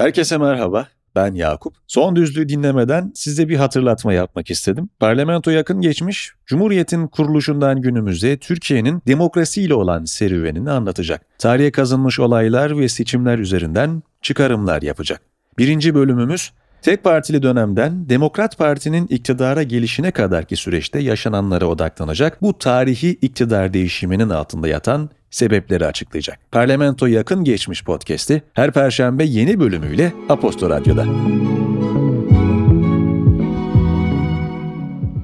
Herkese merhaba. Ben Yakup. Son düzlüğü dinlemeden size bir hatırlatma yapmak istedim. Parlamento yakın geçmiş, Cumhuriyet'in kuruluşundan günümüze Türkiye'nin demokrasiyle olan serüvenini anlatacak. Tarihe kazınmış olaylar ve seçimler üzerinden çıkarımlar yapacak. Birinci bölümümüz Tek partili dönemden Demokrat Parti'nin iktidara gelişine kadarki süreçte yaşananlara odaklanacak bu tarihi iktidar değişiminin altında yatan sebepleri açıklayacak. Parlamento yakın geçmiş podcast'i her perşembe yeni bölümüyle Aposto Radyo'da.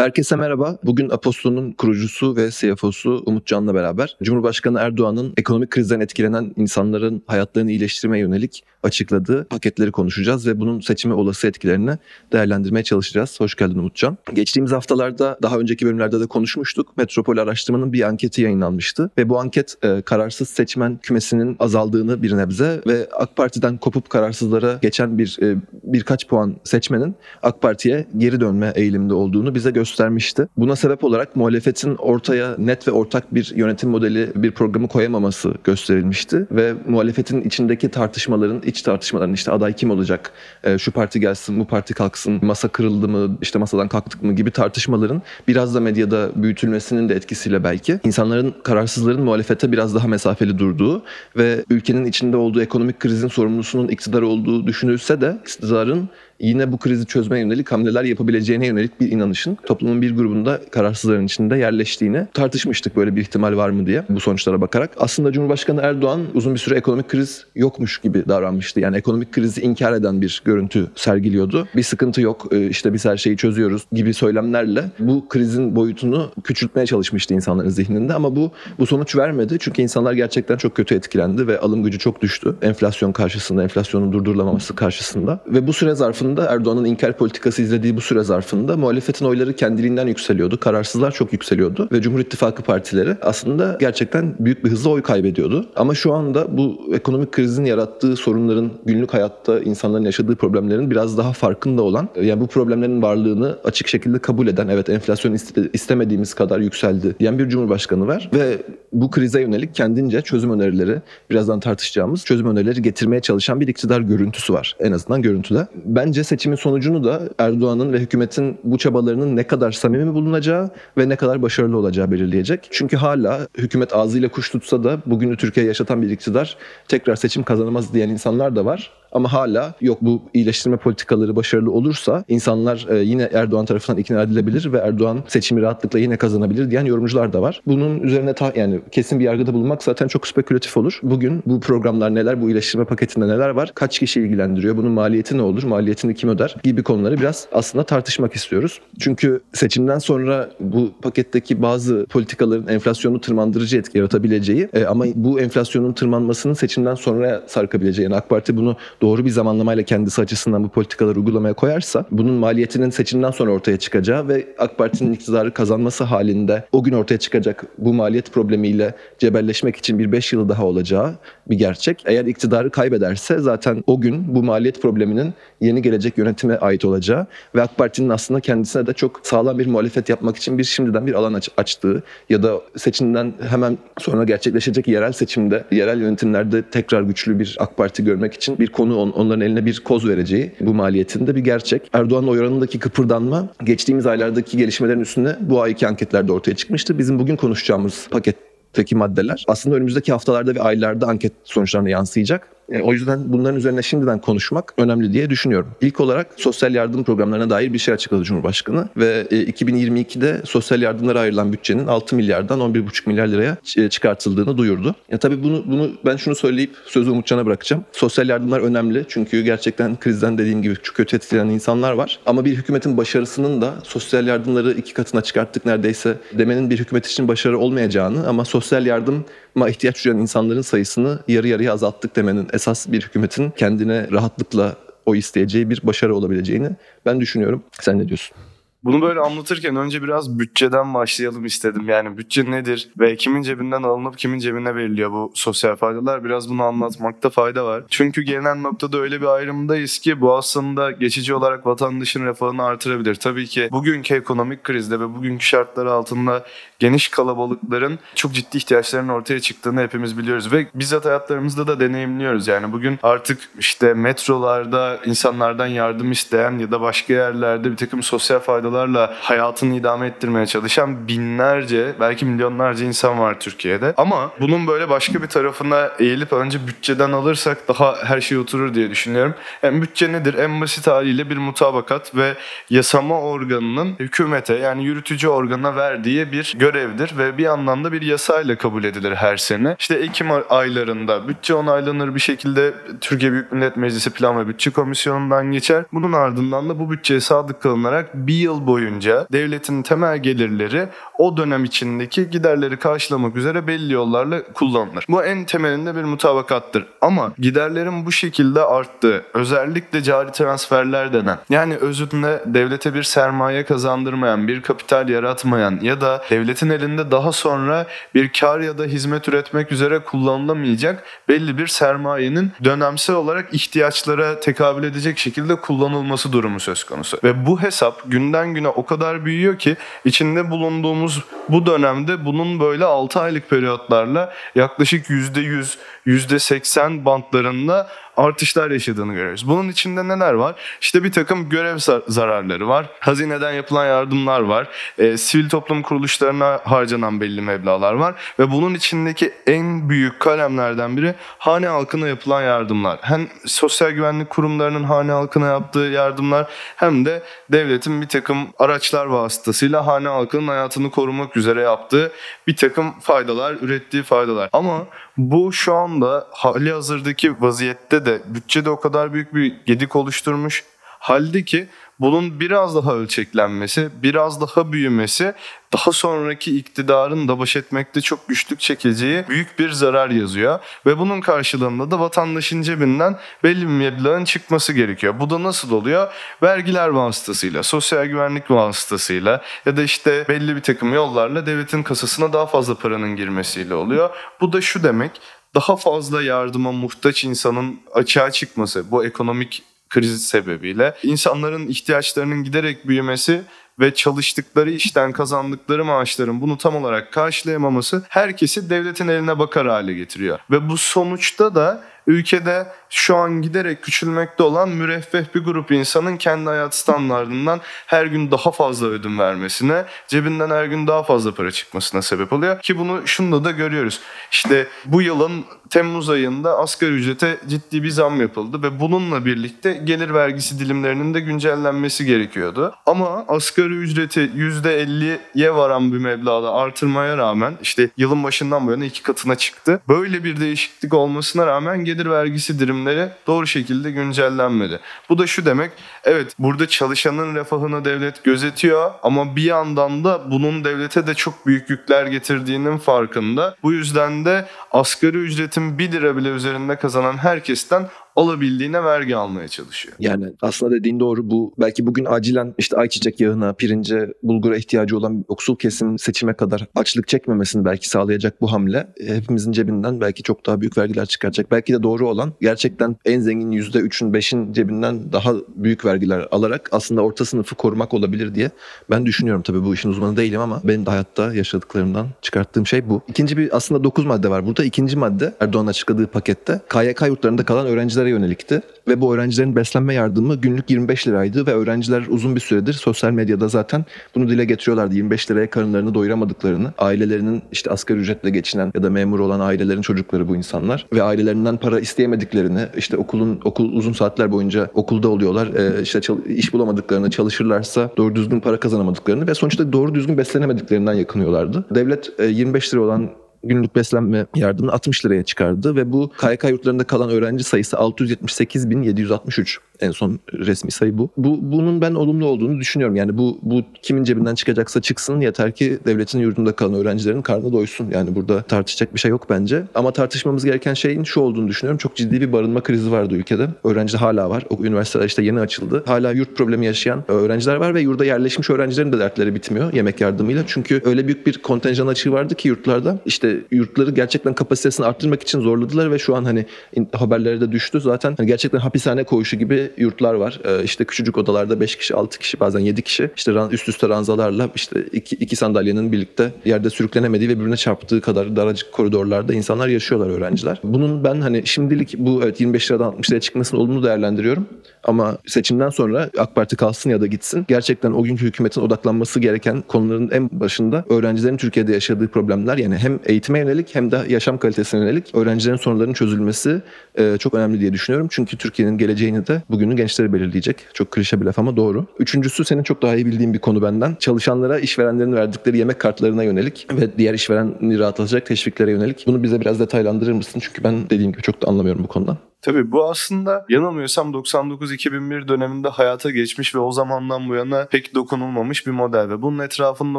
Herkese merhaba. Bugün Aposto'nun kurucusu ve CFO'su Umut Can'la beraber Cumhurbaşkanı Erdoğan'ın ekonomik krizden etkilenen insanların hayatlarını iyileştirmeye yönelik açıkladığı paketleri konuşacağız ve bunun seçime olası etkilerini değerlendirmeye çalışacağız. Hoş geldin Umutcan. Geçtiğimiz haftalarda daha önceki bölümlerde de konuşmuştuk. Metropol Araştırma'nın bir anketi yayınlanmıştı ve bu anket e, kararsız seçmen kümesinin azaldığını bir nebze ve AK Parti'den kopup kararsızlara geçen bir e, birkaç puan seçmenin AK Parti'ye geri dönme eğiliminde olduğunu bize göstermişti. Buna sebep olarak muhalefetin ortaya net ve ortak bir yönetim modeli, bir programı koyamaması gösterilmişti ve muhalefetin içindeki tartışmaların iç tartışmaların işte aday kim olacak, e, şu parti gelsin, bu parti kalksın, masa kırıldı mı, işte masadan kalktık mı gibi tartışmaların biraz da medyada büyütülmesinin de etkisiyle belki insanların kararsızların muhalefete biraz daha mesafeli durduğu ve ülkenin içinde olduğu ekonomik krizin sorumlusunun iktidar olduğu düşünülse de iktidarın yine bu krizi çözmeye yönelik hamleler yapabileceğine yönelik bir inanışın toplumun bir grubunda kararsızların içinde yerleştiğini tartışmıştık böyle bir ihtimal var mı diye bu sonuçlara bakarak. Aslında Cumhurbaşkanı Erdoğan uzun bir süre ekonomik kriz yokmuş gibi davranmıştı. Yani ekonomik krizi inkar eden bir görüntü sergiliyordu. Bir sıkıntı yok e, işte biz her şeyi çözüyoruz gibi söylemlerle bu krizin boyutunu küçültmeye çalışmıştı insanların zihninde ama bu bu sonuç vermedi. Çünkü insanlar gerçekten çok kötü etkilendi ve alım gücü çok düştü. Enflasyon karşısında, enflasyonun durdurulamaması karşısında ve bu süre zarfında zarfında Erdoğan'ın inkar politikası izlediği bu süre zarfında muhalefetin oyları kendiliğinden yükseliyordu. Kararsızlar çok yükseliyordu ve Cumhur İttifakı partileri aslında gerçekten büyük bir hızla oy kaybediyordu. Ama şu anda bu ekonomik krizin yarattığı sorunların günlük hayatta insanların yaşadığı problemlerin biraz daha farkında olan yani bu problemlerin varlığını açık şekilde kabul eden evet enflasyon istemediğimiz kadar yükseldi diyen bir cumhurbaşkanı var ve bu krize yönelik kendince çözüm önerileri birazdan tartışacağımız çözüm önerileri getirmeye çalışan bir iktidar görüntüsü var. En azından görüntüde. Bence Bence seçimin sonucunu da Erdoğan'ın ve hükümetin bu çabalarının ne kadar samimi bulunacağı ve ne kadar başarılı olacağı belirleyecek. Çünkü hala hükümet ağzıyla kuş tutsa da bugünü Türkiye yaşatan bir iktidar tekrar seçim kazanamaz diyen insanlar da var. Ama hala yok bu iyileştirme politikaları başarılı olursa insanlar e, yine Erdoğan tarafından ikna edilebilir ve Erdoğan seçimi rahatlıkla yine kazanabilir diyen yorumcular da var. Bunun üzerine ta, yani kesin bir yargıda bulunmak zaten çok spekülatif olur. Bugün bu programlar neler, bu iyileştirme paketinde neler var, kaç kişi ilgilendiriyor, bunun maliyeti ne olur, maliyetini kim öder gibi konuları biraz aslında tartışmak istiyoruz. Çünkü seçimden sonra bu paketteki bazı politikaların enflasyonu tırmandırıcı etki yaratabileceği e, ama bu enflasyonun tırmanmasının seçimden sonra sarkabileceği. Yani AK Parti bunu doğru bir zamanlamayla kendisi açısından bu politikaları uygulamaya koyarsa bunun maliyetinin seçimden sonra ortaya çıkacağı ve AK Parti'nin iktidarı kazanması halinde o gün ortaya çıkacak bu maliyet problemiyle cebelleşmek için bir 5 yıl daha olacağı bir gerçek. Eğer iktidarı kaybederse zaten o gün bu maliyet probleminin yeni gelecek yönetime ait olacağı ve AK Parti'nin aslında kendisine de çok sağlam bir muhalefet yapmak için bir şimdiden bir alan aç- açtığı ya da seçimden hemen sonra gerçekleşecek yerel seçimde, yerel yönetimlerde tekrar güçlü bir AK Parti görmek için bir konu on, onların eline bir koz vereceği bu maliyetinde bir gerçek. Erdoğan'ın oy oranındaki kıpırdanma geçtiğimiz aylardaki gelişmelerin üstünde bu ayki anketlerde ortaya çıkmıştı. Bizim bugün konuşacağımız paketteki maddeler aslında önümüzdeki haftalarda ve aylarda anket sonuçlarına yansıyacak. E, o yüzden bunların üzerine şimdiden konuşmak önemli diye düşünüyorum. İlk olarak sosyal yardım programlarına dair bir şey açıkladı Cumhurbaşkanı ve 2022'de e, sosyal yardımlara ayrılan bütçenin 6 milyardan 11,5 milyar liraya e, çıkartıldığını duyurdu. Ya tabii bunu bunu ben şunu söyleyip sözü Umutcan'a bırakacağım. Sosyal yardımlar önemli çünkü gerçekten krizden dediğim gibi çok kötü etkilenen insanlar var. Ama bir hükümetin başarısının da sosyal yardımları iki katına çıkarttık neredeyse demenin bir hükümet için başarı olmayacağını ama sosyal yardım ama ihtiyaç duyan insanların sayısını yarı yarıya azalttık demenin esas bir hükümetin kendine rahatlıkla o isteyeceği bir başarı olabileceğini ben düşünüyorum. Sen ne diyorsun? Bunu böyle anlatırken önce biraz bütçeden başlayalım istedim. Yani bütçe nedir ve kimin cebinden alınıp kimin cebine veriliyor bu sosyal faydalar? Biraz bunu anlatmakta fayda var. Çünkü gelinen noktada öyle bir ayrımdayız ki bu aslında geçici olarak vatandaşın refahını artırabilir. Tabii ki bugünkü ekonomik krizde ve bugünkü şartlar altında geniş kalabalıkların çok ciddi ihtiyaçlarının ortaya çıktığını hepimiz biliyoruz ve bizzat hayatlarımızda da deneyimliyoruz. Yani bugün artık işte metrolarda insanlardan yardım isteyen ya da başka yerlerde bir takım sosyal faydalarla hayatını idame ettirmeye çalışan binlerce belki milyonlarca insan var Türkiye'de. Ama bunun böyle başka bir tarafına eğilip önce bütçeden alırsak daha her şey oturur diye düşünüyorum. Yani bütçe nedir? En basit haliyle bir mutabakat ve yasama organının hükümete yani yürütücü organa verdiği bir görevdir ve bir yandan da bir yasayla kabul edilir her sene. İşte Ekim aylarında bütçe onaylanır bir şekilde Türkiye Büyük Millet Meclisi Plan ve Bütçe Komisyonu'ndan geçer. Bunun ardından da bu bütçeye sadık kalınarak bir yıl boyunca devletin temel gelirleri o dönem içindeki giderleri karşılamak üzere belli yollarla kullanılır. Bu en temelinde bir mutabakattır. Ama giderlerin bu şekilde arttığı, özellikle cari transferler denen, yani özünde devlete bir sermaye kazandırmayan, bir kapital yaratmayan ya da devletin elinde daha sonra bir kar ya da hizmet üretmek üzere kullanılamayacak belli bir sermayenin dönemsel olarak ihtiyaçlara tekabül edecek şekilde kullanılması durumu söz konusu. Ve bu hesap günden güne o kadar büyüyor ki içinde bulunduğumuz bu dönemde bunun böyle 6 aylık periyotlarla yaklaşık %100, %80 bantlarında artışlar yaşadığını görüyoruz. Bunun içinde neler var? İşte bir takım görev zararları var. Hazineden yapılan yardımlar var. E, sivil toplum kuruluşlarına harcanan belli meblağlar var. Ve bunun içindeki en büyük kalemlerden biri hane halkına yapılan yardımlar. Hem sosyal güvenlik kurumlarının hane halkına yaptığı yardımlar hem de devletin bir takım araçlar vasıtasıyla hane halkının hayatını korumak üzere yaptığı bir takım faydalar, ürettiği faydalar. Ama bu şu anda hali hazırdaki vaziyette de bütçede o kadar büyük bir gedik oluşturmuş. Halde ki bunun biraz daha ölçeklenmesi, biraz daha büyümesi daha sonraki iktidarın da baş etmekte çok güçlük çekeceği büyük bir zarar yazıyor. Ve bunun karşılığında da vatandaşın cebinden belli bir meblağın çıkması gerekiyor. Bu da nasıl oluyor? Vergiler vasıtasıyla, sosyal güvenlik vasıtasıyla ya da işte belli bir takım yollarla devletin kasasına daha fazla paranın girmesiyle oluyor. Bu da şu demek, daha fazla yardıma muhtaç insanın açığa çıkması bu ekonomik kriz sebebiyle. İnsanların ihtiyaçlarının giderek büyümesi ve çalıştıkları işten kazandıkları maaşların bunu tam olarak karşılayamaması herkesi devletin eline bakar hale getiriyor. Ve bu sonuçta da ülkede şu an giderek küçülmekte olan müreffeh bir grup insanın kendi hayat standartından her gün daha fazla ödün vermesine, cebinden her gün daha fazla para çıkmasına sebep oluyor. Ki bunu şunda da görüyoruz. İşte bu yılın Temmuz ayında asgari ücrete ciddi bir zam yapıldı ve bununla birlikte gelir vergisi dilimlerinin de güncellenmesi gerekiyordu. Ama asgari ücreti %50'ye varan bir meblağda artırmaya rağmen işte yılın başından bu yana iki katına çıktı. Böyle bir değişiklik olmasına rağmen gelir vergisi dilimleri doğru şekilde güncellenmedi. Bu da şu demek, evet burada çalışanın refahını devlet gözetiyor ama bir yandan da bunun devlete de çok büyük yükler getirdiğinin farkında. Bu yüzden de asgari ücretin 1 lira bile üzerinde kazanan herkesten olabildiğine vergi almaya çalışıyor. Yani aslında dediğin doğru bu belki bugün acilen işte ayçiçek yağına, pirince, bulgura ihtiyacı olan yoksul kesim seçime kadar açlık çekmemesini belki sağlayacak bu hamle e, hepimizin cebinden belki çok daha büyük vergiler çıkaracak. Belki de doğru olan gerçekten en zengin %3'ün 5'in cebinden daha büyük vergiler alarak aslında orta sınıfı korumak olabilir diye ben düşünüyorum. Tabii bu işin uzmanı değilim ama benim de hayatta yaşadıklarımdan çıkarttığım şey bu. İkinci bir aslında 9 madde var burada. İkinci madde Erdoğan açıkladığı pakette KYK yurtlarında kalan öğrencilere yönelikti. Ve bu öğrencilerin beslenme yardımı günlük 25 liraydı ve öğrenciler uzun bir süredir sosyal medyada zaten bunu dile getiriyorlardı. 25 liraya karınlarını doyuramadıklarını, ailelerinin işte asgari ücretle geçinen ya da memur olan ailelerin çocukları bu insanlar ve ailelerinden para isteyemediklerini, işte okulun okul uzun saatler boyunca okulda oluyorlar, e, işte iş bulamadıklarını, çalışırlarsa doğru düzgün para kazanamadıklarını ve sonuçta doğru düzgün beslenemediklerinden yakınıyorlardı. Devlet 25 lira olan günlük beslenme yardımını 60 liraya çıkardı ve bu KYK yurtlarında kalan öğrenci sayısı 678.763. En son resmi sayı bu. bu. Bunun ben olumlu olduğunu düşünüyorum. Yani bu bu kimin cebinden çıkacaksa çıksın yeter ki devletin yurdunda kalan öğrencilerin karnı doysun. Yani burada tartışacak bir şey yok bence. Ama tartışmamız gereken şeyin şu olduğunu düşünüyorum. Çok ciddi bir barınma krizi vardı ülkede. Öğrenci hala var. O üniversiteler işte yeni açıldı. Hala yurt problemi yaşayan öğrenciler var ve yurda yerleşmiş öğrencilerin de dertleri bitmiyor yemek yardımıyla. Çünkü öyle büyük bir kontenjan açığı vardı ki yurtlarda. İşte yurtları gerçekten kapasitesini arttırmak için zorladılar ve şu an hani haberlere de düştü. Zaten hani gerçekten hapishane koğuşu gibi yurtlar var. Ee, işte küçücük odalarda 5 kişi, 6 kişi bazen 7 kişi. İşte üst üste ranzalarla işte iki, iki sandalyenin birlikte yerde sürüklenemediği ve birbirine çarptığı kadar daracık koridorlarda insanlar yaşıyorlar öğrenciler. Bunun ben hani şimdilik bu evet 25 liradan 60 liraya çıkmasını olumlu değerlendiriyorum. Ama seçimden sonra AK Parti kalsın ya da gitsin. Gerçekten o günkü hükümetin odaklanması gereken konuların en başında öğrencilerin Türkiye'de yaşadığı problemler yani hem eğitime yönelik hem de yaşam kalitesine yönelik öğrencilerin sorunlarının çözülmesi e, çok önemli diye düşünüyorum. Çünkü Türkiye'nin geleceğini de bugünün gençleri belirleyecek. Çok klişe bir laf ama doğru. Üçüncüsü senin çok daha iyi bildiğin bir konu benden. Çalışanlara işverenlerin verdikleri yemek kartlarına yönelik ve diğer işverenleri rahatlatacak teşviklere yönelik. Bunu bize biraz detaylandırır mısın? Çünkü ben dediğim gibi çok da anlamıyorum bu konudan. Tabii bu aslında yanılmıyorsam 99-2001 döneminde hayata geçmiş ve o zamandan bu yana pek dokunulmamış bir model ve bunun etrafında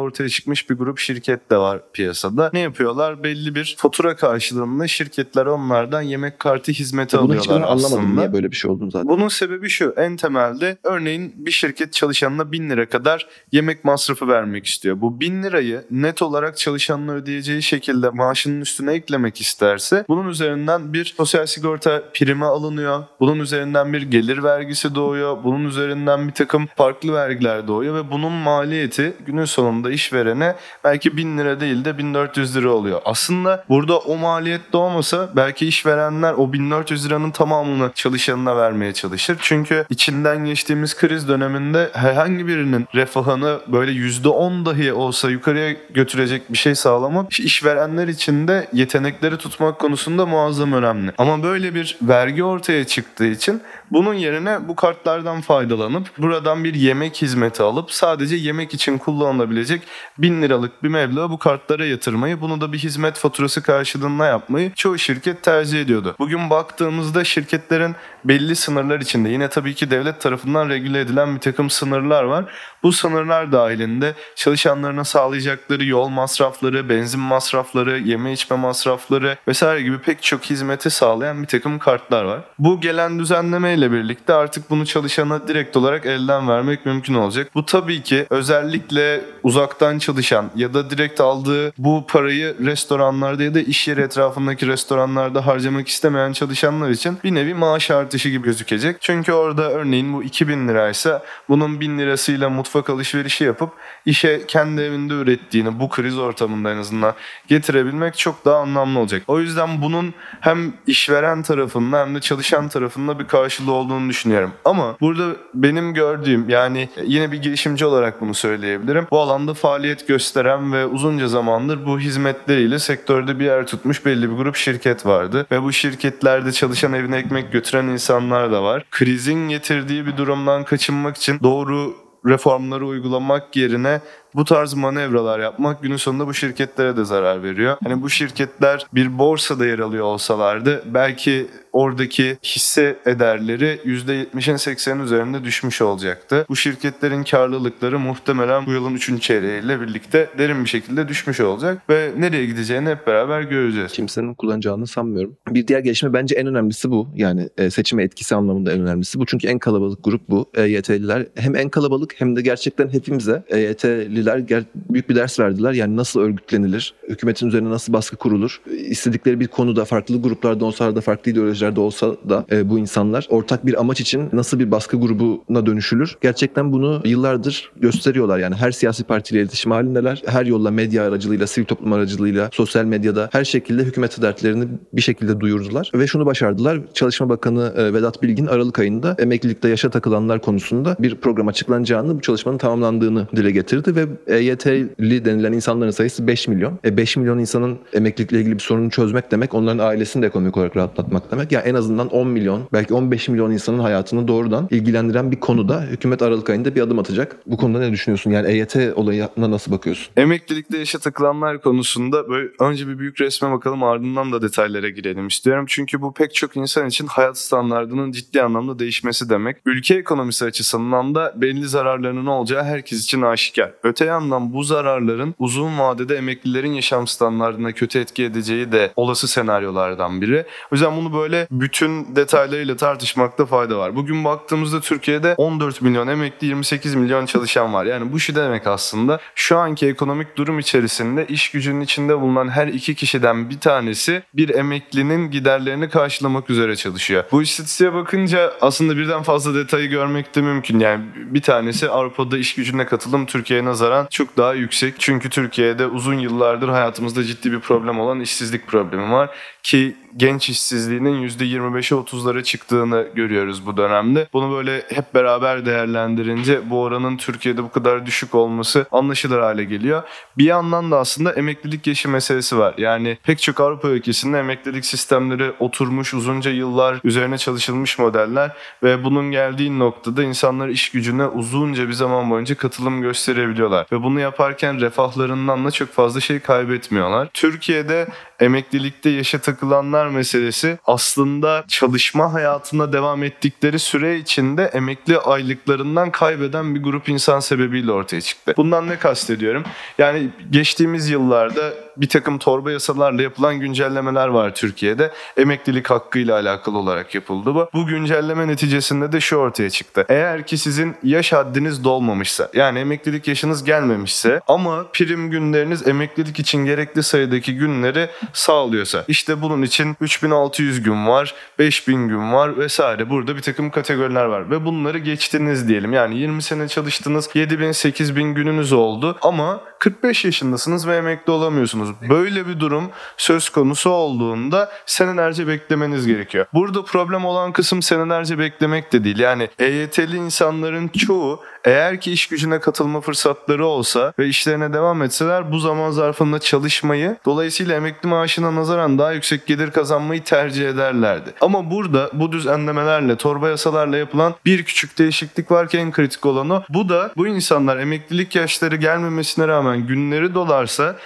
ortaya çıkmış bir grup şirket de var piyasada. Ne yapıyorlar? Belli bir fatura karşılığında şirketler onlardan yemek kartı hizmeti Bunu hiç alıyorlar anlamadım aslında. niye böyle bir şey olduğunu zaten. Bunun sebebi şu en temelde örneğin bir şirket çalışanına 1000 lira kadar yemek masrafı vermek istiyor. Bu 1000 lirayı net olarak çalışanına ödeyeceği şekilde maaşının üstüne eklemek isterse bunun üzerinden bir sosyal sigorta primi alınıyor. Bunun üzerinden bir gelir vergisi doğuyor. Bunun üzerinden bir takım farklı vergiler doğuyor ve bunun maliyeti günün sonunda işverene belki 1000 lira değil de 1400 lira oluyor. Aslında burada o maliyet doğmasa belki işverenler o 1400 liranın tamamını çalışanına vermeye çalışır. Çünkü içinden geçtiğimiz kriz döneminde herhangi birinin refahını böyle %10 dahi olsa yukarıya götürecek bir şey sağlamak işverenler için de yetenekleri tutmak konusunda muazzam önemli. Ama böyle bir vergi ortaya çıktığı için bunun yerine bu kartlardan faydalanıp buradan bir yemek hizmeti alıp sadece yemek için kullanılabilecek 1000 liralık bir meblağı bu kartlara yatırmayı bunu da bir hizmet faturası karşılığında yapmayı çoğu şirket tercih ediyordu. Bugün baktığımızda şirketlerin belli sınırlar içinde yine tabii ki devlet tarafından regüle edilen bir takım sınırlar var. Bu sınırlar dahilinde çalışanlarına sağlayacakları yol masrafları, benzin masrafları, yeme içme masrafları vesaire gibi pek çok hizmeti sağlayan bir takım kartlar var. Bu gelen düzenlemeyle birlikte artık bunu çalışana direkt olarak elden vermek mümkün olacak. Bu tabii ki özellikle uzaktan çalışan ya da direkt aldığı bu parayı restoranlarda ya da iş yeri etrafındaki restoranlarda harcamak istemeyen çalışanlar için bir nevi maaş artışı gibi gözükecek. Çünkü orada örneğin bu 2000 liraysa bunun 1000 lirasıyla mutfak alışverişi yapıp işe kendi evinde ürettiğini bu kriz ortamında en azından getirebilmek çok daha anlamlı olacak. O yüzden bunun hem işveren tarafında hem de çalışan tarafında bir karşılığı olduğunu düşünüyorum. Ama burada benim gördüğüm yani yine bir girişimci olarak bunu söyleyebilirim. Bu alanda faaliyet gösteren ve uzunca zamandır bu hizmetleriyle sektörde bir yer tutmuş belli bir grup şirket vardı. Ve bu şirketlerde çalışan evine ekmek götüren insanlar da var. Krizin getirdiği bir durumdan kaçınmak için doğru reformları uygulamak yerine bu tarz manevralar yapmak günün sonunda bu şirketlere de zarar veriyor. Hani bu şirketler bir borsada yer alıyor olsalardı belki oradaki hisse ederleri %70'in 80'in üzerinde düşmüş olacaktı. Bu şirketlerin karlılıkları muhtemelen bu yılın 3. çeyreğiyle birlikte derin bir şekilde düşmüş olacak ve nereye gideceğini hep beraber göreceğiz. kimsenin kullanacağını sanmıyorum. Bir diğer gelişme bence en önemlisi bu. Yani e, seçime etkisi anlamında en önemlisi bu. Çünkü en kalabalık grup bu. EYT'liler hem en kalabalık hem de gerçekten hepimize EYT'liler ger- büyük bir ders verdiler. Yani nasıl örgütlenilir, hükümetin üzerine nasıl baskı kurulur, istedikleri bir konuda farklı gruplardan olsalar da farklı ideolojilerde olsa da e, bu insanlar ortak bir amaç için nasıl bir baskı grubuna dönüşülür? Gerçekten bunu yıllardır gösteriyorlar. Yani her siyasi partiyle iletişim halindeler. Her yolla medya aracılığıyla, sivil toplum aracılığıyla, sosyal medyada her şekilde hükümete dertlerini bir şekilde duyurdular. Ve şunu başardılar. Çalışma Bakanı e, Vedat Bilgin Aralık ayında emeklilikte yaşa takılanlar konusunda bir program açıklanacağını, bu çalışmanın tamamlandığını dile getirdi ve EYT'li denilen insanların sayısı 5 milyon. E 5 milyon insanın emeklilikle ilgili bir sorunu çözmek demek, onların ailesini de ekonomik olarak rahatlatmak demek. Yani en azından 10 milyon, belki 15 milyon insanın hayatını doğrudan ilgilendiren bir konuda hükümet Aralık ayında bir adım atacak. Bu konuda ne düşünüyorsun? Yani EYT olayına nasıl bakıyorsun? Emeklilikte yaşa takılanlar konusunda böyle önce bir büyük resme bakalım ardından da detaylara girelim istiyorum. Çünkü bu pek çok insan için hayat standartının ciddi anlamda değişmesi demek. Ülke ekonomisi açısından da belli zararlarının olacağı herkes için aşikar. Öte yandan bu zararların uzun vadede emeklilerin yaşam standartına kötü etki edeceği de olası senaryolardan biri. O yüzden bunu böyle bütün detaylarıyla tartışmakta fayda var. Bugün baktığımızda Türkiye'de 14 milyon emekli 28 milyon çalışan var. Yani bu şu demek aslında şu anki ekonomik durum içerisinde iş gücünün içinde bulunan her iki kişiden bir tanesi bir emeklinin giderlerini karşılamak üzere çalışıyor. Bu istatistiğe bakınca aslında birden fazla detayı görmek de mümkün. Yani bir tanesi Avrupa'da iş gücüne katılım Türkiye'ye nazaran çok daha yüksek. Çünkü Türkiye'de uzun yıllardır hayatımızda ciddi bir problem olan işsizlik problemi var ki genç işsizliğinin %25'e 30'lara çıktığını görüyoruz bu dönemde. Bunu böyle hep beraber değerlendirince bu oranın Türkiye'de bu kadar düşük olması anlaşılır hale geliyor. Bir yandan da aslında emeklilik yaşı meselesi var. Yani pek çok Avrupa ülkesinde emeklilik sistemleri oturmuş uzunca yıllar üzerine çalışılmış modeller ve bunun geldiği noktada insanlar iş gücüne uzunca bir zaman boyunca katılım gösterebiliyorlar. Ve bunu yaparken refahlarından da çok fazla şey kaybetmiyorlar. Türkiye'de emeklilikte yaşa takılanlar meselesi aslında çalışma hayatına devam ettikleri süre içinde emekli aylıklarından kaybeden bir grup insan sebebiyle ortaya çıktı. Bundan ne kastediyorum? Yani geçtiğimiz yıllarda bir takım torba yasalarla yapılan güncellemeler var Türkiye'de. Emeklilik hakkıyla alakalı olarak yapıldı bu. Bu güncelleme neticesinde de şu ortaya çıktı. Eğer ki sizin yaş haddiniz dolmamışsa yani emeklilik yaşınız gelmemişse ama prim günleriniz emeklilik için gerekli sayıdaki günleri sağlıyorsa işte bunun için 3600 gün var, 5000 gün var vesaire. Burada bir takım kategoriler var ve bunları geçtiniz diyelim. Yani 20 sene çalıştınız, 7000 8000 gününüz oldu ama 45 yaşındasınız ve emekli olamıyorsunuz. Böyle bir durum söz konusu olduğunda senelerce beklemeniz gerekiyor. Burada problem olan kısım senelerce beklemek de değil. Yani EYT'li insanların çoğu eğer ki iş gücüne katılma fırsatları olsa ve işlerine devam etseler bu zaman zarfında çalışmayı dolayısıyla emekli maaşına nazaran daha yüksek gelir kazanmayı tercih ederlerdi. Ama burada bu düzenlemelerle, torba yasalarla yapılan bir küçük değişiklik var ki en kritik olan o. Bu da bu insanlar emeklilik yaşları gelmemesine rağmen günleri dolarsa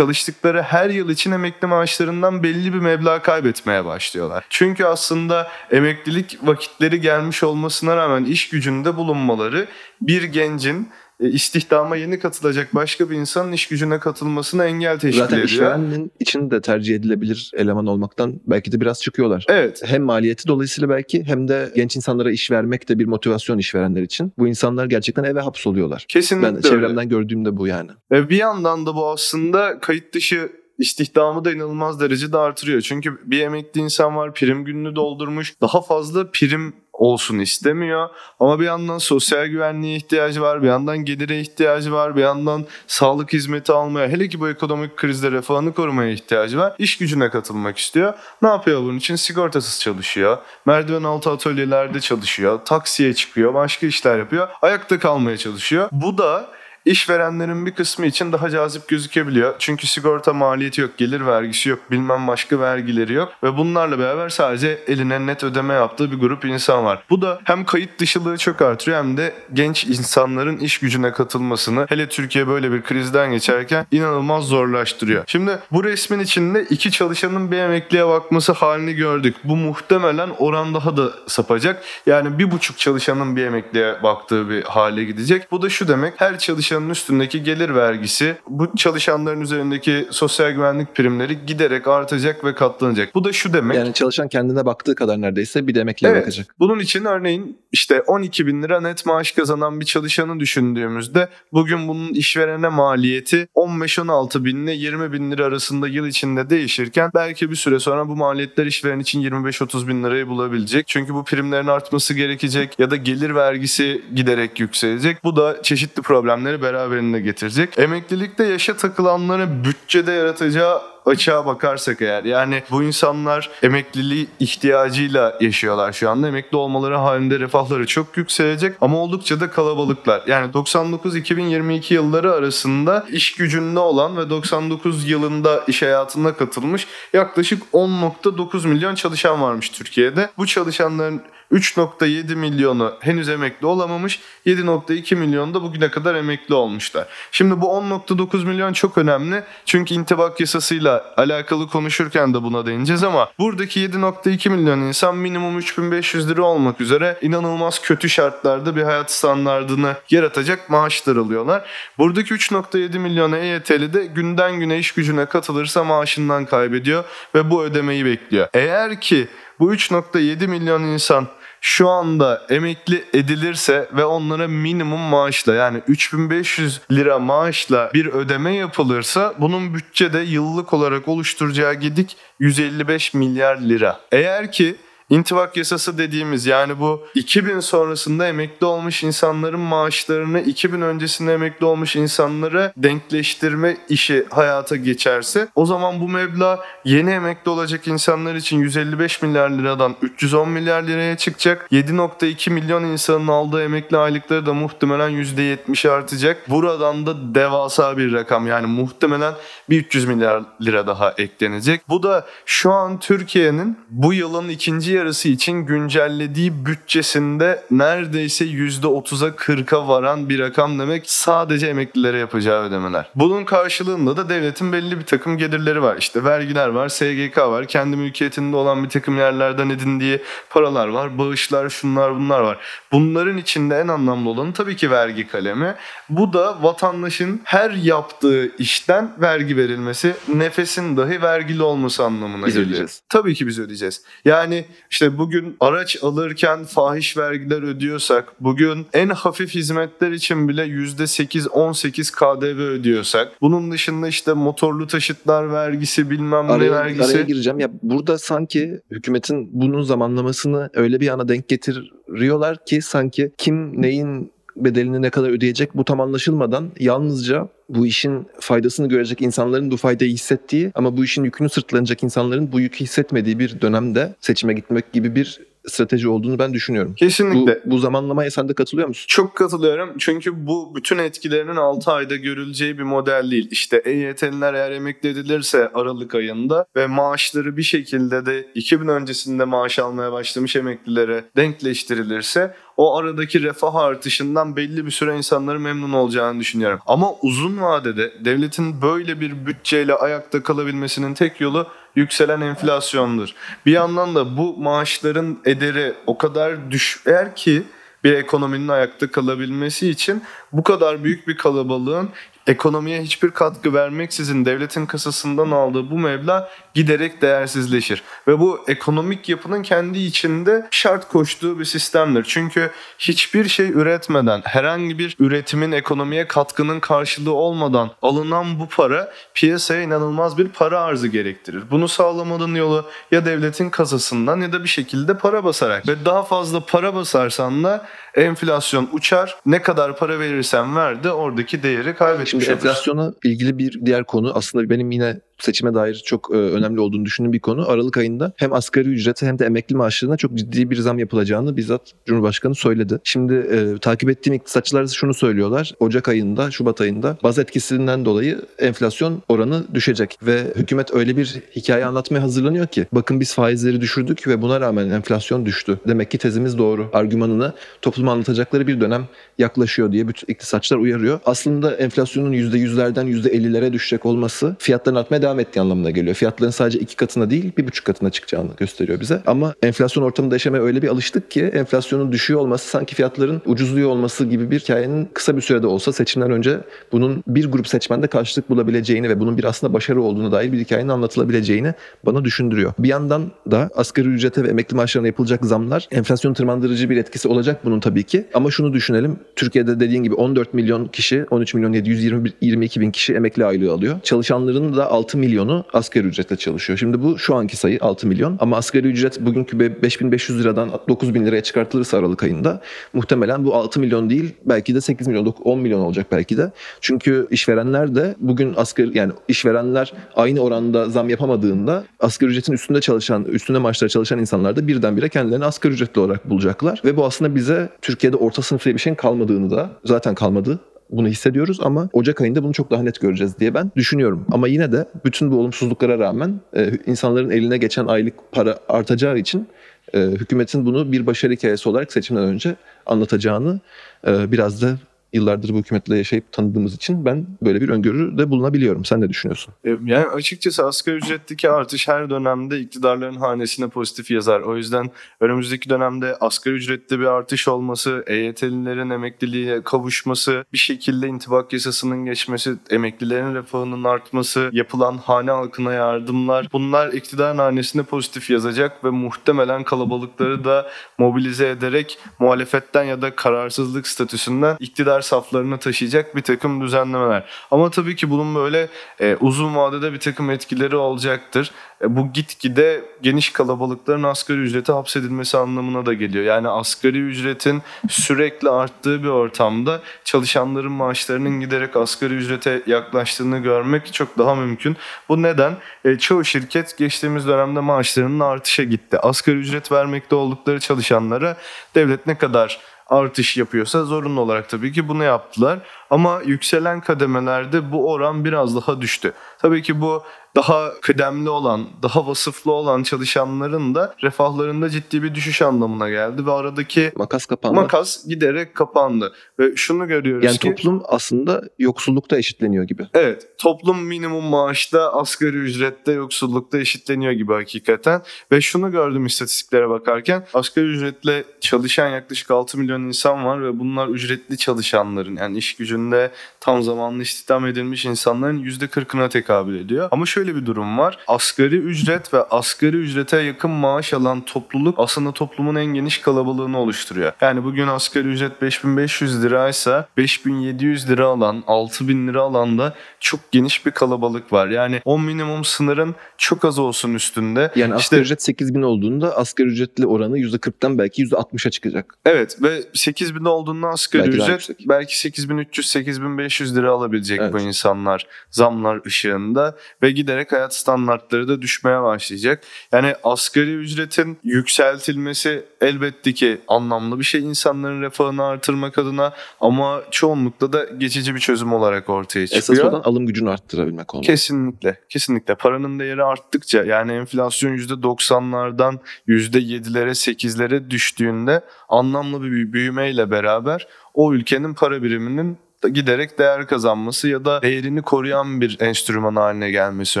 çalıştıkları her yıl için emekli maaşlarından belli bir meblağ kaybetmeye başlıyorlar. Çünkü aslında emeklilik vakitleri gelmiş olmasına rağmen iş gücünde bulunmaları bir gencin istihdama yeni katılacak başka bir insanın iş gücüne katılmasına engel teşkil Zaten ediyor. işverenin için de tercih edilebilir eleman olmaktan belki de biraz çıkıyorlar. Evet. Hem maliyeti dolayısıyla belki hem de genç insanlara iş vermek de bir motivasyon işverenler için. Bu insanlar gerçekten eve hapsoluyorlar. Kesinlikle Ben öyle. çevremden gördüğüm de bu yani. Ve bir yandan da bu aslında kayıt dışı istihdamı da inanılmaz derecede artırıyor. Çünkü bir emekli insan var prim gününü doldurmuş. Daha fazla prim olsun istemiyor. Ama bir yandan sosyal güvenliğe ihtiyacı var. Bir yandan gelire ihtiyacı var. Bir yandan sağlık hizmeti almaya hele ki bu ekonomik krizde refahını korumaya ihtiyacı var. İş gücüne katılmak istiyor. Ne yapıyor bunun için? Sigortasız çalışıyor. Merdiven altı atölyelerde çalışıyor. Taksiye çıkıyor. Başka işler yapıyor. Ayakta kalmaya çalışıyor. Bu da işverenlerin bir kısmı için daha cazip gözükebiliyor. Çünkü sigorta maliyeti yok, gelir vergisi yok, bilmem başka vergileri yok ve bunlarla beraber sadece eline net ödeme yaptığı bir grup insan var. Bu da hem kayıt dışılığı çok artırıyor hem de genç insanların iş gücüne katılmasını hele Türkiye böyle bir krizden geçerken inanılmaz zorlaştırıyor. Şimdi bu resmin içinde iki çalışanın bir emekliye bakması halini gördük. Bu muhtemelen oran daha da sapacak. Yani bir buçuk çalışanın bir emekliye baktığı bir hale gidecek. Bu da şu demek her çalışanın üstündeki gelir vergisi bu çalışanların üzerindeki sosyal güvenlik primleri giderek artacak ve katlanacak. Bu da şu demek. Yani çalışan kendine baktığı kadar neredeyse bir de emekliye Evet. bakacak. Bunun için örneğin işte 12 bin lira net maaş kazanan bir çalışanı düşündüğümüzde bugün bunun işverene maliyeti 15-16 bin ile 20 bin lira arasında yıl içinde değişirken belki bir süre sonra bu maliyetler işveren için 25-30 bin lirayı bulabilecek. Çünkü bu primlerin artması gerekecek ya da gelir vergisi giderek yükselecek. Bu da çeşitli problemleri beraberinde getirecek. Emeklilikte yaşa takılanları bütçede yaratacağı açığa bakarsak eğer yani bu insanlar emekliliği ihtiyacıyla yaşıyorlar şu anda. Emekli olmaları halinde refahları çok yükselecek ama oldukça da kalabalıklar. Yani 99-2022 yılları arasında iş gücünde olan ve 99 yılında iş hayatına katılmış yaklaşık 10.9 milyon çalışan varmış Türkiye'de. Bu çalışanların 3.7 milyonu henüz emekli olamamış. 7.2 milyon da bugüne kadar emekli olmuşlar. Şimdi bu 10.9 milyon çok önemli. Çünkü intibak yasasıyla alakalı konuşurken de buna değineceğiz ama buradaki 7.2 milyon insan minimum 3500 lira olmak üzere inanılmaz kötü şartlarda bir hayat standartını yaratacak maaşlar alıyorlar. Buradaki 3.7 milyon EYT'li de günden güne iş gücüne katılırsa maaşından kaybediyor ve bu ödemeyi bekliyor. Eğer ki bu 3.7 milyon insan şu anda emekli edilirse ve onlara minimum maaşla yani 3500 lira maaşla bir ödeme yapılırsa bunun bütçede yıllık olarak oluşturacağı gidik 155 milyar lira. Eğer ki İntibak yasası dediğimiz yani bu 2000 sonrasında emekli olmuş insanların maaşlarını 2000 öncesinde emekli olmuş insanlara denkleştirme işi hayata geçerse o zaman bu meblağ yeni emekli olacak insanlar için 155 milyar liradan 310 milyar liraya çıkacak. 7.2 milyon insanın aldığı emekli aylıkları da muhtemelen %70 artacak. Buradan da devasa bir rakam yani muhtemelen bir 300 milyar lira daha eklenecek. Bu da şu an Türkiye'nin bu yılın ikinci yarısı için güncellediği bütçesinde neredeyse %30'a 40'a varan bir rakam demek sadece emeklilere yapacağı ödemeler. Bunun karşılığında da devletin belli bir takım gelirleri var. İşte vergiler var, SGK var, kendi mülkiyetinde olan bir takım yerlerden edindiği paralar var, bağışlar, şunlar bunlar var. Bunların içinde en anlamlı olanı tabii ki vergi kalemi. Bu da vatandaşın her yaptığı işten vergi verilmesi, nefesin dahi vergili olması anlamına geliyor. Tabii ki biz ödeyeceğiz. Yani işte bugün araç alırken fahiş vergiler ödüyorsak, bugün en hafif hizmetler için bile %8-18 KDV ödüyorsak, bunun dışında işte motorlu taşıtlar vergisi bilmem ne Araya, vergisi. araya gireceğim. Ya burada sanki hükümetin bunun zamanlamasını öyle bir ana denk getiriyorlar ki sanki kim neyin bedelini ne kadar ödeyecek bu tam anlaşılmadan yalnızca bu işin faydasını görecek insanların bu faydayı hissettiği ama bu işin yükünü sırtlanacak insanların bu yükü hissetmediği bir dönemde seçime gitmek gibi bir strateji olduğunu ben düşünüyorum. Bu, Kesinlikle. bu zamanlamaya sen de katılıyor musun? Çok katılıyorum çünkü bu bütün etkilerinin 6 ayda görüleceği bir model değil. İşte EYT'liler eğer emekli edilirse Aralık ayında ve maaşları bir şekilde de 2000 öncesinde maaş almaya başlamış emeklilere denkleştirilirse o aradaki refah artışından belli bir süre insanların memnun olacağını düşünüyorum. Ama uzun vadede devletin böyle bir bütçeyle ayakta kalabilmesinin tek yolu yükselen enflasyondur. Bir yandan da bu maaşların ederi o kadar düşer ki bir ekonominin ayakta kalabilmesi için bu kadar büyük bir kalabalığın ekonomiye hiçbir katkı vermeksizin devletin kasasından aldığı bu meblağ giderek değersizleşir. Ve bu ekonomik yapının kendi içinde şart koştuğu bir sistemdir. Çünkü hiçbir şey üretmeden, herhangi bir üretimin ekonomiye katkının karşılığı olmadan alınan bu para piyasaya inanılmaz bir para arzı gerektirir. Bunu sağlamanın yolu ya devletin kasasından ya da bir şekilde para basarak. Ve daha fazla para basarsan da enflasyon uçar. Ne kadar para verirsen ver de oradaki değeri kaybetmiş Şimdi enflasyona ilgili bir diğer konu. Aslında benim yine seçime dair çok e, önemli olduğunu düşündüğüm bir konu. Aralık ayında hem asgari ücrete hem de emekli maaşlarına çok ciddi bir zam yapılacağını bizzat Cumhurbaşkanı söyledi. Şimdi e, takip ettiğim iktisatçılar şunu söylüyorlar. Ocak ayında, Şubat ayında baz etkisinden dolayı enflasyon oranı düşecek ve hükümet öyle bir hikaye anlatmaya hazırlanıyor ki bakın biz faizleri düşürdük ve buna rağmen enflasyon düştü. Demek ki tezimiz doğru. Argümanını topluma anlatacakları bir dönem yaklaşıyor diye bütün iktisatçılar uyarıyor. Aslında enflasyonun %100'lerden %50'lere düşecek olması fiyatların artmaya devam ettiği anlamına geliyor. Fiyatların sadece iki katına değil bir buçuk katına çıkacağını gösteriyor bize. Ama enflasyon ortamında yaşamaya öyle bir alıştık ki enflasyonun düşüyor olması sanki fiyatların ucuzluyor olması gibi bir hikayenin kısa bir sürede olsa seçimden önce bunun bir grup seçmende karşılık bulabileceğini ve bunun bir aslında başarı olduğunu dair bir hikayenin anlatılabileceğini bana düşündürüyor. Bir yandan da asgari ücrete ve emekli maaşlarına yapılacak zamlar enflasyon tırmandırıcı bir etkisi olacak bunun tabii ki. Ama şunu düşünelim. Türkiye'de dediğin gibi 14 milyon kişi, 13 milyon 722 bin kişi emekli aylığı alıyor. Çalışanların da 6 milyonu asgari ücretle çalışıyor. Şimdi bu şu anki sayı 6 milyon ama asgari ücret bugünkü be- 5500 liradan 9000 liraya çıkartılırsa Aralık ayında muhtemelen bu 6 milyon değil belki de 8 milyon 10 milyon olacak belki de. Çünkü işverenler de bugün asgari yani işverenler aynı oranda zam yapamadığında asgari ücretin üstünde çalışan, üstünde maaşlara çalışan insanlar da birdenbire kendilerini asgari ücretli olarak bulacaklar. Ve bu aslında bize Türkiye'de orta sınıf diye bir şeyin kalmadığını da zaten kalmadı bunu hissediyoruz ama Ocak ayında bunu çok daha net göreceğiz diye ben düşünüyorum. Ama yine de bütün bu olumsuzluklara rağmen e, insanların eline geçen aylık para artacağı için e, hükümetin bunu bir başarı hikayesi olarak seçimden önce anlatacağını e, biraz da yıllardır bu hükümetle yaşayıp tanıdığımız için ben böyle bir öngörüde bulunabiliyorum. Sen ne düşünüyorsun? E, Yani açıkçası asgari ücretteki artış her dönemde iktidarların hanesine pozitif yazar. O yüzden önümüzdeki dönemde asgari ücrette bir artış olması, EYT'lilerin emekliliğe kavuşması, bir şekilde intibak yasasının geçmesi, emeklilerin refahının artması, yapılan hane halkına yardımlar bunlar iktidarın hanesine pozitif yazacak ve muhtemelen kalabalıkları da mobilize ederek muhalefetten ya da kararsızlık statüsünden iktidar saflarına taşıyacak bir takım düzenlemeler. Ama tabii ki bunun böyle e, uzun vadede bir takım etkileri olacaktır. E, bu gitgide geniş kalabalıkların asgari ücrete hapsedilmesi anlamına da geliyor. Yani asgari ücretin sürekli arttığı bir ortamda çalışanların maaşlarının giderek asgari ücrete yaklaştığını görmek çok daha mümkün. Bu neden? E, çoğu şirket geçtiğimiz dönemde maaşlarının artışa gitti. Asgari ücret vermekte oldukları çalışanlara devlet ne kadar artış yapıyorsa zorunlu olarak tabii ki bunu yaptılar. Ama yükselen kademelerde bu oran biraz daha düştü. Tabii ki bu daha kıdemli olan, daha vasıflı olan çalışanların da refahlarında ciddi bir düşüş anlamına geldi ve aradaki Makas kapandı. makas giderek kapandı. Ve şunu görüyoruz yani ki toplum aslında yoksullukta eşitleniyor gibi. Evet, toplum minimum maaşta, asgari ücrette, yoksullukta eşitleniyor gibi hakikaten. Ve şunu gördüm istatistiklere bakarken, asgari ücretle çalışan yaklaşık 6 milyon insan var ve bunlar ücretli çalışanların yani iş ülkelerinde tam zamanlı istihdam edilmiş insanların %40'ına tekabül ediyor. Ama şöyle bir durum var. Asgari ücret ve asgari ücrete yakın maaş alan topluluk aslında toplumun en geniş kalabalığını oluşturuyor. Yani bugün asgari ücret 5500 liraysa 5700 lira alan, 6000 lira alan da çok geniş bir kalabalık var. Yani o minimum sınırın çok az olsun üstünde. Yani işte, asgari ücret 8000 olduğunda asgari ücretli oranı %40'tan belki %60'a çıkacak. Evet ve 8000 olduğunda asgari belki ücret belki 8300 8500 lira alabilecek evet. bu insanlar zamlar ışığında ve giderek hayat standartları da düşmeye başlayacak. Yani asgari ücretin yükseltilmesi elbette ki anlamlı bir şey insanların refahını artırmak adına ama çoğunlukla da geçici bir çözüm olarak ortaya çıkıyor. Esas olan alım gücünü arttırabilmek olmalı. Kesinlikle. Kesinlikle. Paranın değeri arttıkça yani enflasyon %90'lardan %7'lere 8'lere düştüğünde anlamlı bir büyümeyle beraber o ülkenin para biriminin giderek değer kazanması ya da değerini koruyan bir enstrüman haline gelmesi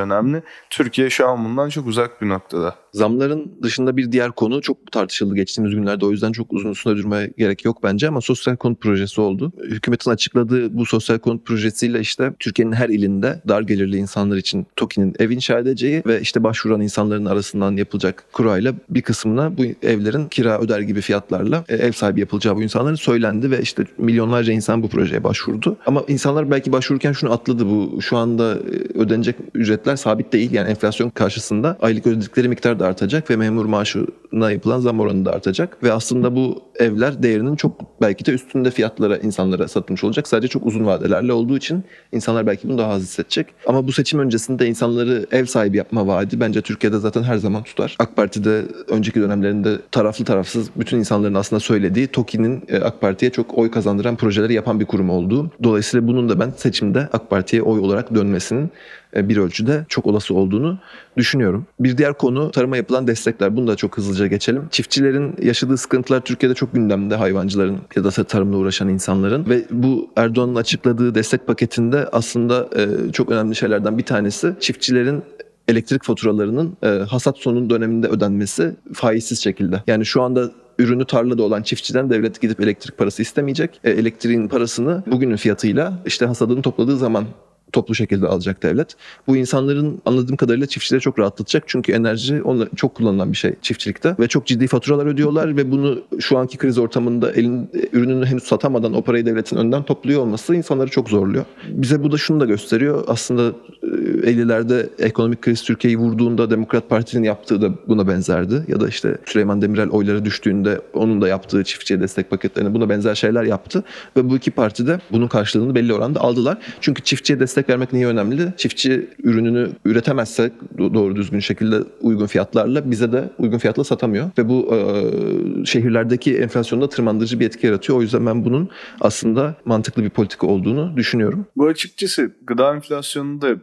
önemli. Türkiye şu an bundan çok uzak bir noktada. Zamların dışında bir diğer konu çok tartışıldı geçtiğimiz günlerde. O yüzden çok uzun süre durmaya gerek yok bence ama sosyal konut projesi oldu. Hükümetin açıkladığı bu sosyal konut projesiyle işte Türkiye'nin her ilinde dar gelirli insanlar için TOKİ'nin ev inşa edeceği ve işte başvuran insanların arasından yapılacak kurayla bir kısmına bu evlerin kira öder gibi fiyatlarla e, ev sahibi yapılacağı bu insanların söylendi ve işte milyonlarca insan bu projeye başvurdu. Ama insanlar belki başvururken şunu atladı bu şu anda e, ödenecek ücretler sabit değil. Yani enflasyon karşısında aylık ödedikleri miktar da artacak ve memur maaşına yapılan zam oranı da artacak. Ve aslında bu evler değerinin çok belki de üstünde fiyatlara insanlara satılmış olacak. Sadece çok uzun vadelerle olduğu için insanlar belki bunu daha az hissedecek. Ama bu seçim öncesinde insanları ev sahibi yapma vaadi bence Türkiye'de zaten her zaman tutar. AK Parti'de önceki dönemlerinde taraflı tarafsız bütün insanların aslında söylediği TOKİ'nin e, AK Parti'ye çok oy kazandıran projeleri yapan bir kurum olduğu. Dolayısıyla bunun da ben seçimde AK Parti'ye oy olarak dönmesinin bir ölçüde çok olası olduğunu düşünüyorum. Bir diğer konu tarıma yapılan destekler. Bunu da çok hızlıca geçelim. Çiftçilerin yaşadığı sıkıntılar Türkiye'de çok gündemde hayvancıların ya da tarımla uğraşan insanların ve bu Erdoğan'ın açıkladığı destek paketinde aslında e, çok önemli şeylerden bir tanesi çiftçilerin elektrik faturalarının e, hasat sonu döneminde ödenmesi faizsiz şekilde. Yani şu anda ürünü tarlada olan çiftçiden devlet gidip elektrik parası istemeyecek. E, elektriğin parasını bugünün fiyatıyla işte hasadını topladığı zaman toplu şekilde alacak devlet. Bu insanların anladığım kadarıyla çiftçileri çok rahatlatacak. Çünkü enerji onla, çok kullanılan bir şey çiftçilikte ve çok ciddi faturalar ödüyorlar ve bunu şu anki kriz ortamında elin ürününü henüz satamadan o parayı devletin önden topluyor olması insanları çok zorluyor. Bize bu da şunu da gösteriyor. Aslında e, 50'lerde ekonomik kriz Türkiye'yi vurduğunda Demokrat Parti'nin yaptığı da buna benzerdi. Ya da işte Süleyman Demirel oyları düştüğünde onun da yaptığı çiftçiye destek paketlerine buna benzer şeyler yaptı. Ve bu iki parti de bunun karşılığını belli oranda aldılar. Çünkü çiftçiye destek vermek niye önemli? Çiftçi ürününü üretemezse do- doğru düzgün şekilde uygun fiyatlarla bize de uygun fiyatla satamıyor. Ve bu e, şehirlerdeki enflasyonda tırmandırıcı bir etki yaratıyor. O yüzden ben bunun aslında mantıklı bir politika olduğunu düşünüyorum. Bu açıkçası gıda enflasyonunu da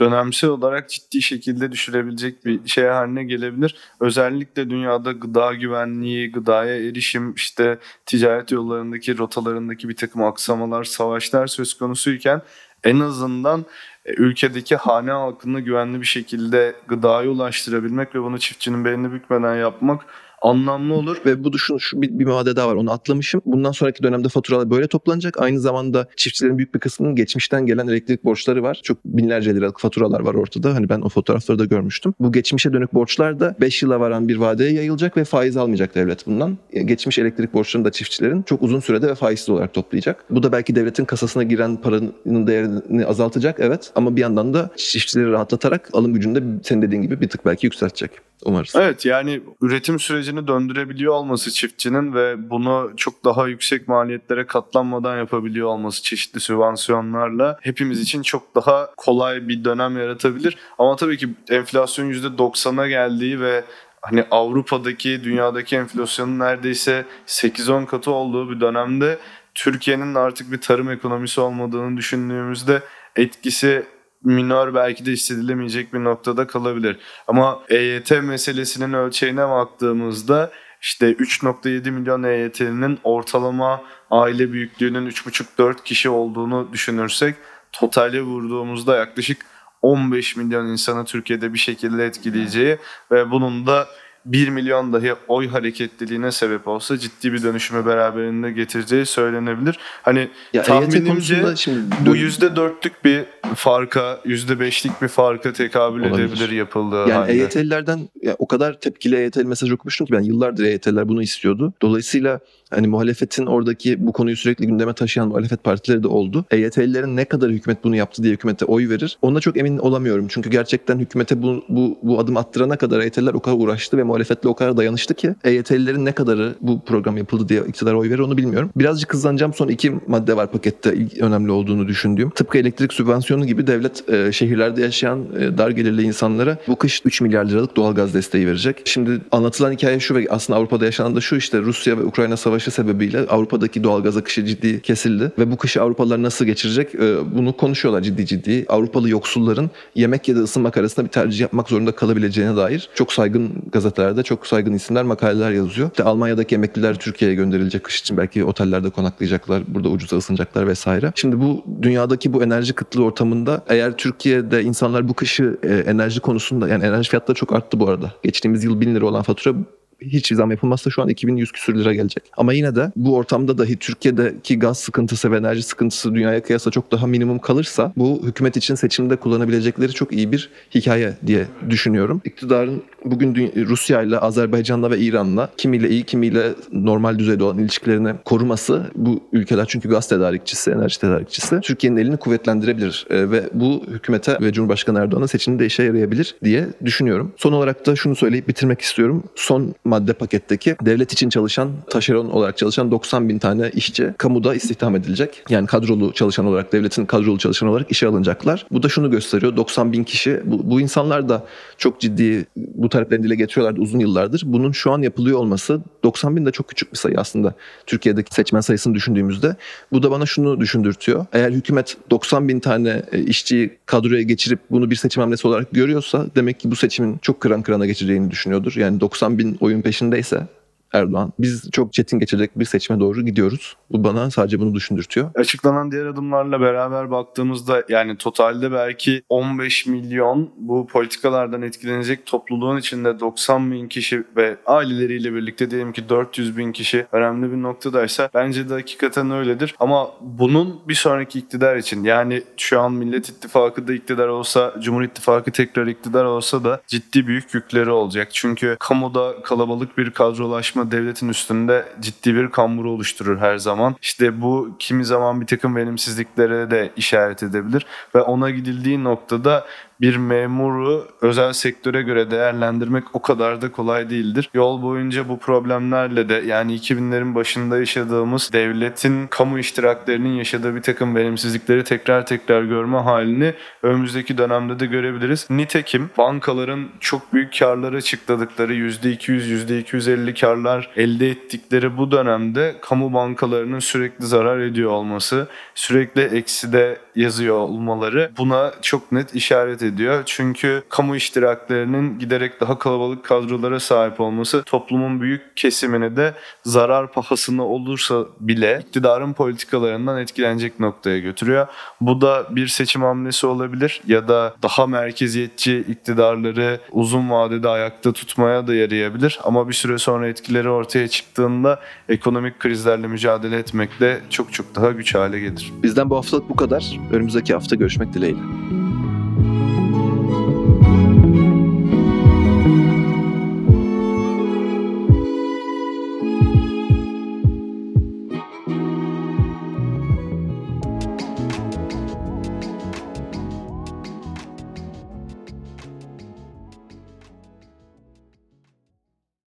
dönemsel olarak ciddi şekilde düşürebilecek bir şey haline gelebilir. Özellikle dünyada gıda güvenliği, gıdaya erişim, işte ticaret yollarındaki, rotalarındaki bir takım aksamalar, savaşlar söz konusuyken en azından e, ülkedeki hane halkını güvenli bir şekilde gıdaya ulaştırabilmek ve bunu çiftçinin belini bükmeden yapmak anlamlı olur. Ve bu şu, şu bir, bir madde daha var onu atlamışım. Bundan sonraki dönemde faturalar böyle toplanacak. Aynı zamanda çiftçilerin büyük bir kısmının geçmişten gelen elektrik borçları var. Çok binlerce liralık faturalar var ortada. Hani ben o fotoğrafları da görmüştüm. Bu geçmişe dönük borçlar da 5 yıla varan bir vadeye yayılacak ve faiz almayacak devlet bundan. Geçmiş elektrik borçlarını da çiftçilerin çok uzun sürede ve faizsiz olarak toplayacak. Bu da belki devletin kasasına giren paranın değerini azaltacak evet ama bir yandan da çiftçileri rahatlatarak alım gücünü de senin dediğin gibi bir tık belki yükseltecek. Umarız. Evet yani üretim sürecini döndürebiliyor olması çiftçinin ve bunu çok daha yüksek maliyetlere katlanmadan yapabiliyor olması çeşitli sübvansiyonlarla hepimiz için çok daha kolay bir dönem yaratabilir. Ama tabii ki enflasyon %90'a geldiği ve hani Avrupa'daki dünyadaki enflasyonun neredeyse 8-10 katı olduğu bir dönemde Türkiye'nin artık bir tarım ekonomisi olmadığını düşündüğümüzde etkisi minör belki de hissedilemeyecek bir noktada kalabilir. Ama EYT meselesinin ölçeğine baktığımızda işte 3.7 milyon EYT'nin ortalama aile büyüklüğünün 3.5-4 kişi olduğunu düşünürsek totale vurduğumuzda yaklaşık 15 milyon insanı Türkiye'de bir şekilde etkileyeceği ve bunun da 1 milyon dahi oy hareketliliğine sebep olsa ciddi bir dönüşümü beraberinde getireceği söylenebilir. Hani Ya EYT tahminimce şimdi bu yüzde dörtlük bir farka, yüzde beşlik bir farka tekabül Olabilir. edebilir yapıldığı Yani halde. EYT'lilerden ya o kadar tepkili EYT'li mesaj okumuştum ki ben yıllardır EYT'liler bunu istiyordu. Dolayısıyla hani muhalefetin oradaki bu konuyu sürekli gündeme taşıyan muhalefet partileri de oldu. EYT'lilerin ne kadar hükümet bunu yaptı diye hükümete oy verir. Ona çok emin olamıyorum. Çünkü gerçekten hükümete bu, bu, bu adım attırana kadar EYT'liler o kadar uğraştı ve muhalefetle o kadar dayanıştı ki EYT'lilerin ne kadarı bu program yapıldı diye iktidar oy verir onu bilmiyorum. Birazcık hızlanacağım. Son iki madde var pakette önemli olduğunu düşündüğüm. Tıpkı elektrik sübvansiyonu gibi devlet e, şehirlerde yaşayan e, dar gelirli insanlara bu kış 3 milyar liralık doğalgaz desteği verecek. Şimdi anlatılan hikaye şu ve aslında Avrupa'da yaşanan da şu işte Rusya ve Ukrayna savaşı sebebiyle Avrupa'daki doğalgaz akışı ciddi kesildi ve bu kışı Avrupalılar nasıl geçirecek e, bunu konuşuyorlar ciddi ciddi. Avrupalı yoksulların yemek ya da ısınmak arasında bir tercih yapmak zorunda kalabileceğine dair çok saygın gazetelerde çok saygın isimler makaleler yazıyor. İşte Almanya'daki emekliler Türkiye'ye gönderilecek kış için belki otellerde konaklayacaklar, burada ucuza ısınacaklar vesaire. Şimdi bu dünyadaki bu enerji kıtlığı ortamında eğer Türkiye'de insanlar bu kışı e, enerji konusunda yani enerji fiyatları çok arttı bu arada. Geçtiğimiz yıl 1000 lira olan fatura hiç zam yapılmazsa şu an 2100 küsür lira gelecek. Ama yine de bu ortamda dahi Türkiye'deki gaz sıkıntısı ve enerji sıkıntısı dünyaya kıyasla çok daha minimum kalırsa bu hükümet için seçimde kullanabilecekleri çok iyi bir hikaye diye düşünüyorum. İktidarın bugün Rusya ile Azerbaycan'la ve İran'la kimiyle iyi kimiyle normal düzeyde olan ilişkilerini koruması bu ülkeler çünkü gaz tedarikçisi, enerji tedarikçisi Türkiye'nin elini kuvvetlendirebilir Ee, ve bu hükümete ve Cumhurbaşkanı Erdoğan'ın seçiminde işe yarayabilir diye düşünüyorum. Son olarak da şunu söyleyip bitirmek istiyorum. Son madde paketteki devlet için çalışan, taşeron olarak çalışan 90 bin tane işçi kamuda istihdam edilecek. Yani kadrolu çalışan olarak, devletin kadrolu çalışan olarak işe alınacaklar. Bu da şunu gösteriyor. 90 bin kişi, bu, bu insanlar da çok ciddi bu taleplerini dile getiriyorlardı uzun yıllardır. Bunun şu an yapılıyor olması 90 bin de çok küçük bir sayı aslında. Türkiye'deki seçmen sayısını düşündüğümüzde. Bu da bana şunu düşündürtüyor. Eğer hükümet 90 bin tane e, işçiyi kadroya geçirip bunu bir seçim hamlesi olarak görüyorsa demek ki bu seçimin çok kıran kırana geçeceğini düşünüyordur. Yani 90 bin oyun peşindeyse Erdoğan. Biz çok çetin geçecek bir seçime doğru gidiyoruz. Bu bana sadece bunu düşündürtüyor. Açıklanan diğer adımlarla beraber baktığımızda yani totalde belki 15 milyon bu politikalardan etkilenecek topluluğun içinde 90 bin kişi ve aileleriyle birlikte diyelim ki 400 bin kişi önemli bir noktadaysa bence de hakikaten öyledir. Ama bunun bir sonraki iktidar için yani şu an Millet İttifakı da iktidar olsa, Cumhur İttifakı tekrar iktidar olsa da ciddi büyük yükleri olacak. Çünkü kamuda kalabalık bir kadrolaşma devletin üstünde ciddi bir kamburu oluşturur her zaman. İşte bu kimi zaman bir takım verimsizliklere de işaret edebilir ve ona gidildiği noktada bir memuru özel sektöre göre değerlendirmek o kadar da kolay değildir. Yol boyunca bu problemlerle de yani 2000'lerin başında yaşadığımız devletin kamu iştiraklerinin yaşadığı bir takım verimsizlikleri tekrar tekrar görme halini önümüzdeki dönemde de görebiliriz. Nitekim bankaların çok büyük karlar açıkladıkları %200, %250 karlar elde ettikleri bu dönemde kamu bankalarının sürekli zarar ediyor olması, sürekli ekside yazıyor olmaları buna çok net işaret ediyor. Çünkü kamu iştiraklerinin giderek daha kalabalık kadrolara sahip olması toplumun büyük kesimini de zarar pahasına olursa bile iktidarın politikalarından etkilenecek noktaya götürüyor. Bu da bir seçim hamlesi olabilir ya da daha merkeziyetçi iktidarları uzun vadede ayakta tutmaya da yarayabilir. Ama bir süre sonra etkileri ortaya çıktığında ekonomik krizlerle mücadele etmekte çok çok daha güç hale gelir. Bizden bu haftalık bu kadar. Önümüzdeki hafta görüşmek dileğiyle.